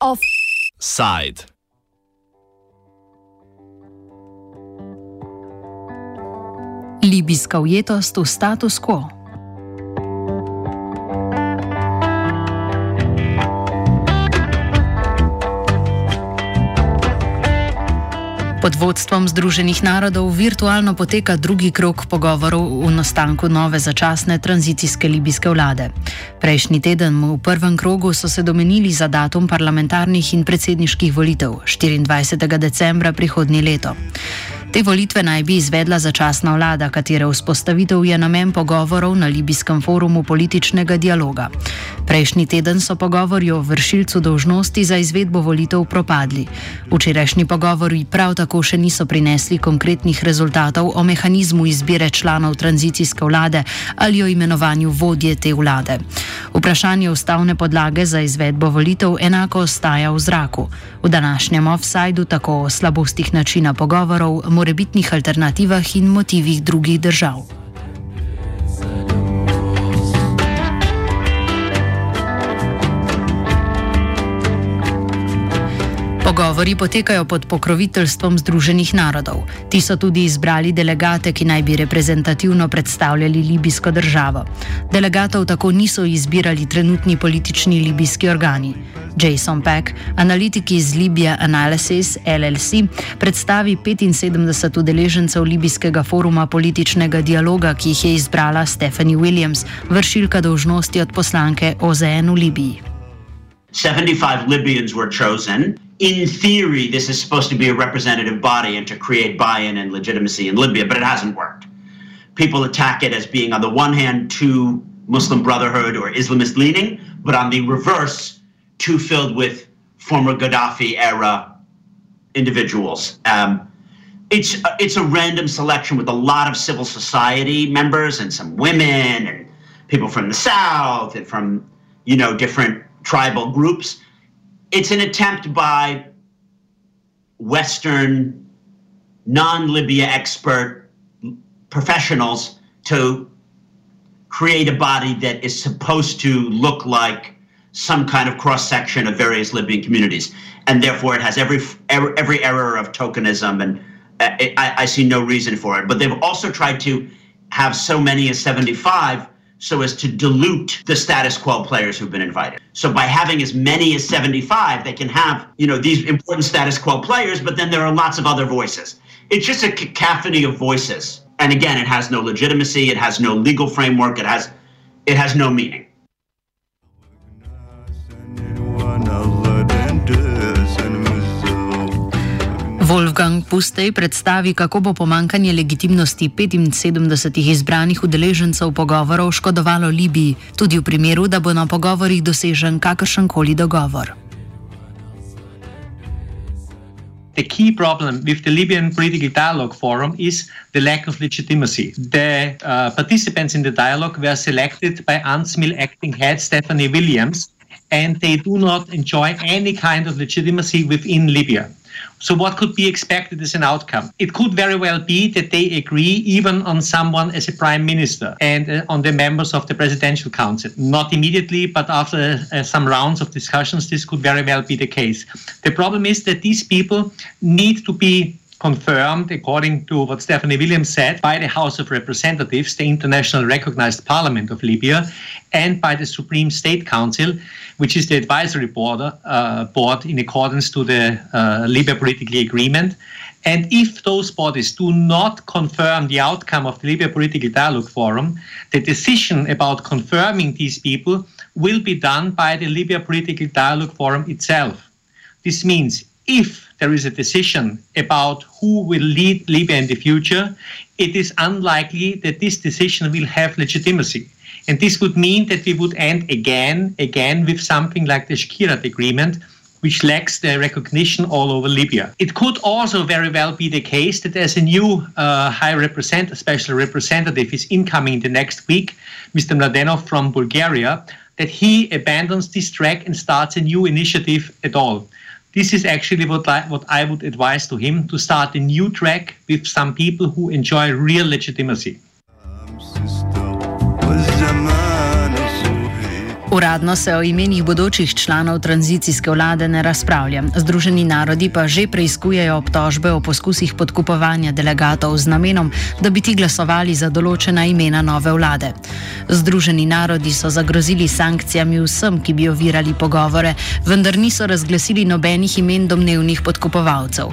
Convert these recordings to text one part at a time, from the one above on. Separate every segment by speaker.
Speaker 1: Offside.
Speaker 2: Libijska ujetost v status quo. Pod vodstvom Združenih narodov virtualno poteka drugi krok pogovorov v nastanku nove začasne tranzicijske libijske vlade. Prejšnji teden v prvem krogu so se domenili za datum parlamentarnih in predsedniških volitev 24. decembra prihodnje leto. Te volitve naj bi izvedla začasna vlada, katere vzpostavitev je namen pogovorov na Libijskem forumu političnega dialoga. Prejšnji teden so pogovori o vršilcu dolžnosti za izvedbo volitev propadli. Včerajšnji pogovori prav tako še niso prinesli konkretnih rezultatov o mehanizmu izbire članov tranzicijske vlade ali o imenovanju vodje te vlade. Vprašanje ustavne podlage za izvedbo volitev enako ostaja v zraku. V današnjem offsajdu tako o slabostih načina pogovorov, morebitnih alternativah in motivih drugih držav. Pogovori potekajo pod pokroviteljstvom Združenih narodov. Ti so tudi izbrali delegate, ki naj bi reprezentativno predstavljali libijsko državo. Delegatov tako niso izbirali trenutni politični libijski organi. Jason Peck, analitik iz Libya Analysis LLC, predstavi 75 udeležencev libijskega foruma političnega dialoga, ki jih je izbrala Stephanie Williams, vršilka dolžnosti od poslanke OZN v Libiji.
Speaker 3: 75 Libyans were chosen. In theory, this is supposed to be a representative body and to create buy in and legitimacy in Libya, but it hasn't worked. People attack it as being, on the one hand, too Muslim Brotherhood or Islamist leaning, but on the reverse, too filled with former Gaddafi era individuals. Um, it's it's a random selection with a lot of civil society members and some women and people from the south and from you know different tribal groups it's an attempt by Western, non Libya expert professionals to create a body that is supposed to look like some kind of cross section of various Libyan communities, and therefore it has every every error of tokenism, and uh, I, I see no reason for it. But they've also tried to have so many as 75 so as to dilute the status quo players who've been invited. So by having as many as 75, they can have, you know, these important status quo players, but then there are lots of other voices. It's just a cacophony of voices. And again, it has no legitimacy, it has no legal framework, it has it has no meaning.
Speaker 2: Wolfgang Pustej predstavi, kako bo pomankanje legitimnosti 75 izbranih udeležencev pogovorov škodovalo Libiji, tudi v primeru, da bo na pogovorih dosežen kakršenkoli dogovor.
Speaker 4: The key problem with the Libyan Political Dialogue Forum is the lack of legitimacy. The uh, participants in the dialogue were selected by UNSMIL acting head Stephanie Williams, and they do not enjoy any kind of legitimacy within Libya. So, what could be expected as an outcome? It could very well be that they agree even on someone as a prime minister and uh, on the members of the presidential council. Not immediately, but after uh, some rounds of discussions, this could very well be the case. The problem is that these people need to be confirmed, according to what Stephanie Williams said, by the House of Representatives, the international recognized parliament of Libya, and by the Supreme State Council, which is the advisory board, uh, board in accordance to the uh, Libya political agreement. And if those bodies do not confirm the outcome of the Libya Political Dialogue Forum, the decision about confirming these people will be done by the Libya Political Dialogue Forum itself. This means if there is a decision about who will lead Libya in the future, it is unlikely that this decision will have legitimacy. And this would mean that we would end again, again with something like the Skhirat Agreement, which lacks the recognition all over Libya. It could also very well be the case that as a new uh, high representative, special representative is incoming the next week, Mr. Mladenov from Bulgaria, that he abandons this track and starts a new initiative at all. This is actually what I, what I would advise to him to start a new track with some people who enjoy real legitimacy.
Speaker 2: Uradno se o imenih bodočih članov tranzicijske vlade ne razpravlja. Združeni narodi pa že preizkujejo obtožbe o poskusih podkupovanja delegatov z namenom, da bi ti glasovali za določena imena nove vlade. Združeni narodi so zagrozili sankcijami vsem, ki bi ovirali pogovore, vendar niso razglasili nobenih imen domnevnih podkupovalcev.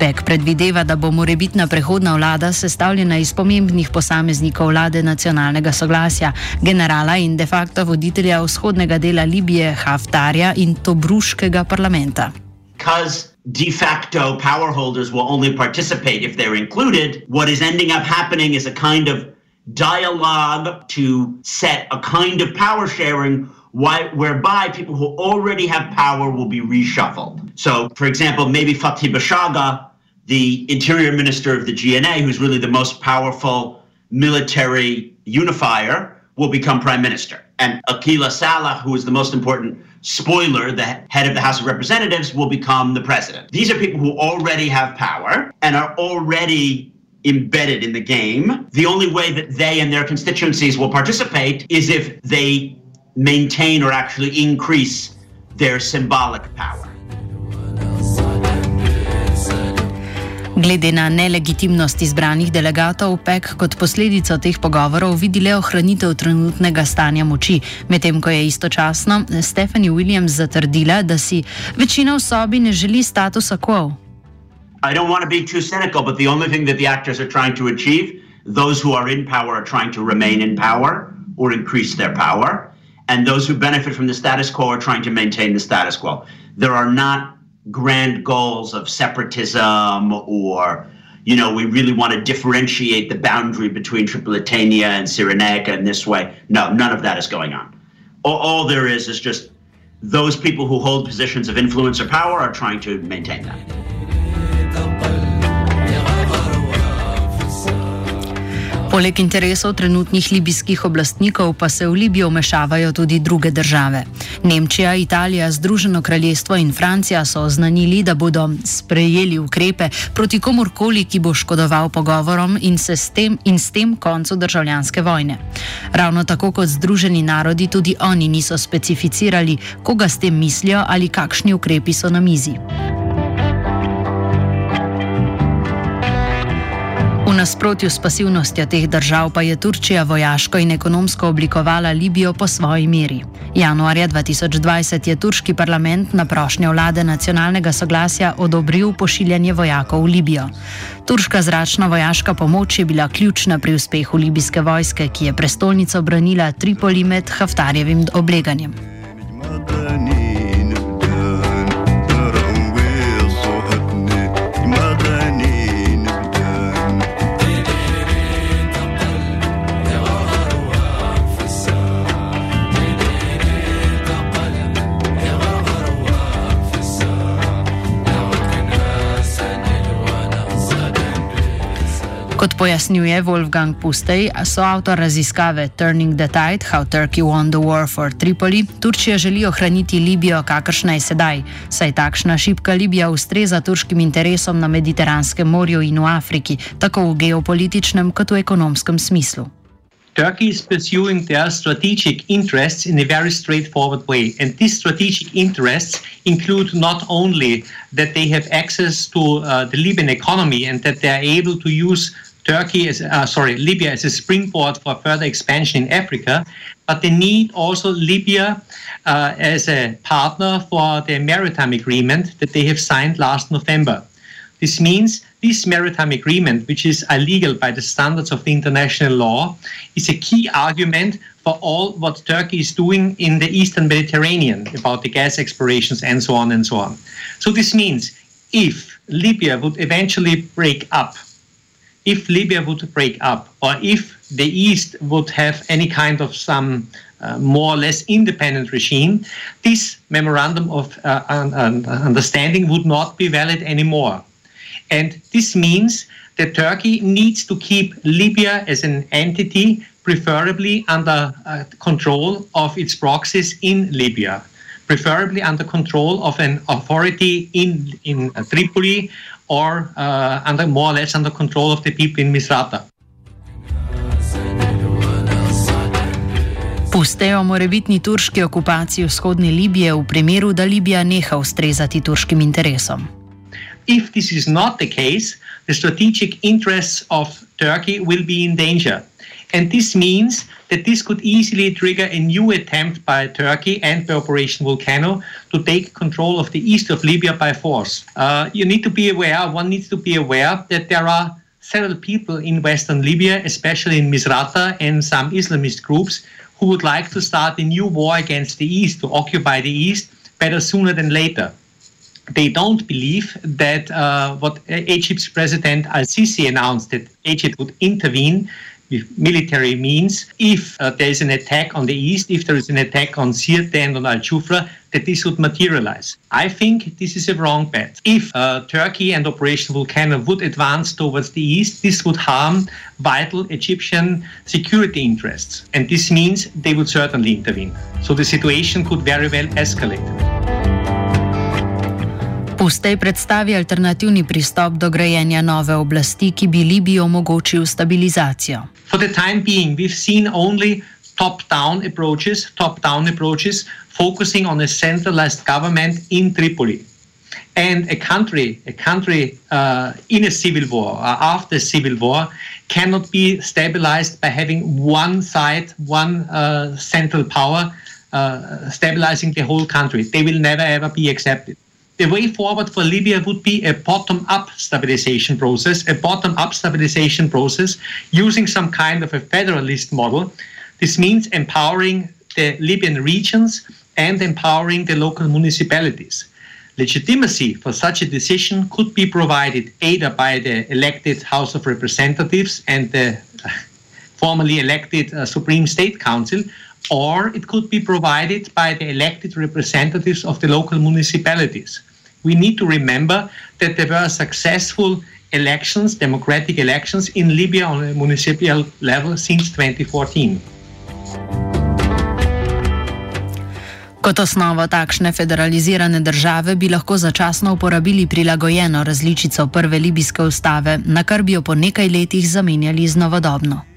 Speaker 2: Pek predvideva, da bo morebitna prehodna vlada sestavljena iz pomembnih posameznikov vlade nacionalnega soglasja, generala in de facto voditelja vzhodnega dela Libije Haftarja in Tobruškega parlamenta.
Speaker 3: De facto power holders will only participate if they're included. What is ending up happening is a kind of dialogue to set a kind of power sharing whereby people who already have power will be reshuffled. So, for example, maybe Fathi Bashagha, the interior minister of the GNA, who's really the most powerful military unifier, will become prime minister. And Aguila Saleh, who is the most important spoiler, the head of the House of Representatives, will become the president. These are people who already have power and are already embedded in the game. The only way that they and their constituencies will participate is if they maintain or actually increase their symbolic power.
Speaker 2: Glede na nelegitimnost izbranih delegatov, PEK kot posledico teh pogovorov vidi le ohranitev trenutnega stanja moči, medtem ko je istočasno Stephanie Williams zatrdila, da si večina v sobi ne želi statusa quo.
Speaker 3: I don't want to be too cynical, but the only thing that the actors are trying to achieve, those who are in power are trying to remain in power or increase their power, and those who benefit from the status quo are trying to maintain the status quo. There are not grand goals of separatism or you know, we really want to differentiate the boundary between Tripolitania and Cyrenaica in this way. No, none of that is going on. All, all, there is is just those people who hold positions of influence or power are trying to maintain that.
Speaker 2: Poleg interesov trenutnih libijskih oblastnikov pa se v Libijo vmešavajo tudi druge države. Nemčija, Italija, Združeno kraljestvo in Francija so oznanili, da bodo sprejeli ukrepe proti komorkoli, ki bo škodoval pogovorom in, s tem, in s tem koncu državljanske vojne. Ravno tako kot Združeni narodi, tudi oni niso specificirali, koga s tem mislijo ali kakšni ukrepi so na mizi. Nasprotju s pasivnostjo teh držav pa je Turčija vojaško in ekonomsko oblikovala Libijo po svoji meri. Januarja 2020 je turški parlament na prošnjo vlade nacionalnega soglasja odobril pošiljanje vojakov v Libijo. Turška zračna vojaška pomoč je bila ključna pri uspehu libijske vojske, ki je prestolnico branila Tripoli med Haftarjevim obleganjem. Kot pojasnjuje Wolfgang Pustej, so avtor raziskave Turning the Tide: How Turkey Won the War for Tripoli, Turčija želi ohraniti Libijo, kakršna je sedaj, saj takšna šibka Libija ustreza turškim interesom na Mediteranskem morju in v Afriki, tako v geopolitičnem kot v ekonomskem smislu.
Speaker 4: Turkey is pursuing their strategic interests in a very straightforward way. And these strategic interests include not only that they have access to uh, the Libyan economy and that they are able to use Turkey is, uh, sorry Libya as a springboard for further expansion in Africa, but they need also Libya uh, as a partner for the maritime agreement that they have signed last November. This means this maritime agreement, which is illegal by the standards of the international law, is a key argument for all what Turkey is doing in the eastern Mediterranean about the gas explorations and so on and so on. So this means if Libya would eventually break up if Libya would break up, or if the East would have any kind of some uh, more or less independent regime, this memorandum of uh, un- understanding would not be valid anymore. And this means that Turkey needs to keep Libya as an entity, preferably under uh, control of its proxies in Libya preferably under control of an authority in, in Tripoli or uh, under more or less under control of the people in Misrata.
Speaker 2: Pustejo morebitni turški okupaciji vzhodne Libije v primeru, da Libija neha ustrezati turškim interesom.
Speaker 4: If this is not the case, the strategic interests of Turkey will be in danger. And this means that this could easily trigger a new attempt by Turkey and by Operation Volcano to take control of the east of Libya by force. Uh, you need to be aware, one needs to be aware that there are several people in western Libya, especially in Misrata and some Islamist groups, who would like to start a new war against the east, to occupy the east better sooner than later they don't believe that uh, what Egypt's President Al Sisi announced that Egypt would intervene military means if uh, there is an attack on the east, if there is an attack on Sirte and on Al Jufra, that this would materialize. I think this is a wrong bet. If uh, Turkey and Operation Volcano would advance towards the east, this would harm vital Egyptian security interests. And this means they would certainly intervene. So the situation could very well escalate.
Speaker 2: Pustej predstavi alternativni pristop do grajenja nove oblasti, ki bi Libiji omogočil stabilizacijo.
Speaker 4: For the time being, we've seen only top-down approaches, top-down approaches focusing on a centralized government in Tripoli. And a country, a country uh, in a civil war, uh, after a civil war, cannot be stabilized by having one side, one uh, central power uh, stabilizing the whole country. They will never ever be accepted the way forward for Libya would be a bottom up stabilization process, a bottom up stabilization process using some kind of a federalist model. This means empowering the Libyan regions and empowering the local municipalities. Legitimacy for such a decision could be provided either by the elected House of Representatives and the formally elected uh, Supreme State Council, or it could be provided by the elected representatives of the local municipalities we need to remember that there were successful elections, democratic elections in Libya on a municipal level since 2014.
Speaker 2: Kot osnovo takšne federalizirane države bi lahko začasno uporabili prilagojeno različico prve libijske ustave, na kar bi jo po nekaj letih zamenjali z novodobno.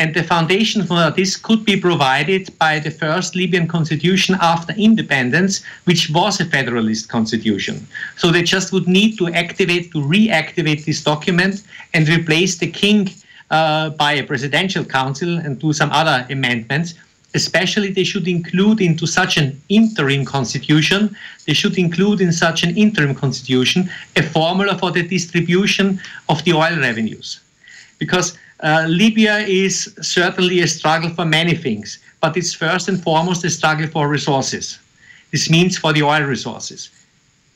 Speaker 4: And the foundation for this could be provided by the first Libyan constitution after independence, which was a federalist constitution. So they just would need to activate, to reactivate this document and replace the king uh, by a presidential council and do some other amendments. Especially, they should include into such an interim constitution, they should include in such an interim constitution a formula for the distribution of the oil revenues. Because uh, Libya is certainly a struggle for many things, but it's first and foremost a struggle for resources. This means for the oil resources.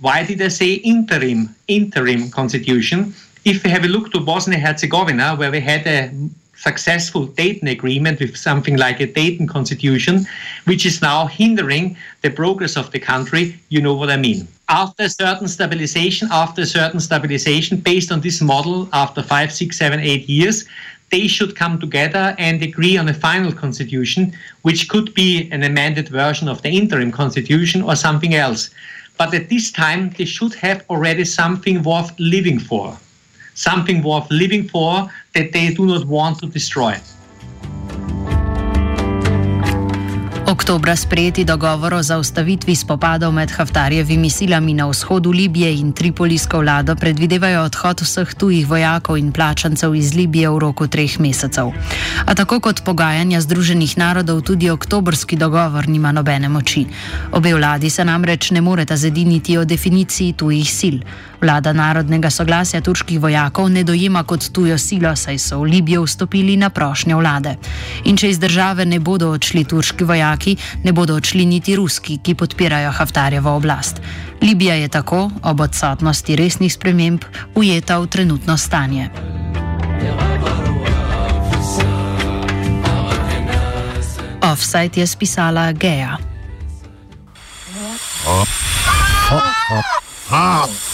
Speaker 4: Why did I say interim interim constitution? If we have a look to Bosnia Herzegovina, where we had a successful Dayton agreement with something like a Dayton constitution, which is now hindering the progress of the country, you know what I mean. After certain stabilization, after a certain stabilization, based on this model, after five, six, seven, eight years, they should come together and agree on a final constitution, which could be an amended version of the interim constitution or something else. But at this time, they should have already something worth living for, something worth living for that they do not want to destroy.
Speaker 2: Oktobra sprejeti dogovor o zaustavitvi spopadov med Haftarjevimi silami na vzhodu Libije in Tripolijsko vlado predvidevajo odhod vseh tujih vojakov in plačancev iz Libije v roku treh mesecev. A tako kot pogajanja Združenih narodov, tudi oktobrski dogovor nima nobene moči. Obe vladi se namreč ne moreta zediniti o definiciji tujih sil. Vlada narodnega soglasja turških vojakov ne dojema kot tujo silo, saj so v Libijo vstopili na prošnjo vlade. In če iz države ne bodo odšli turški vojaki, ne bodo odšli niti ruski, ki podpirajo Haftarjevo oblast. Libija je tako, ob odsotnosti resnih sprememb, ujeta v trenutno stanje. Offside je spisala Geja. Oh. Oh. Oh. Oh.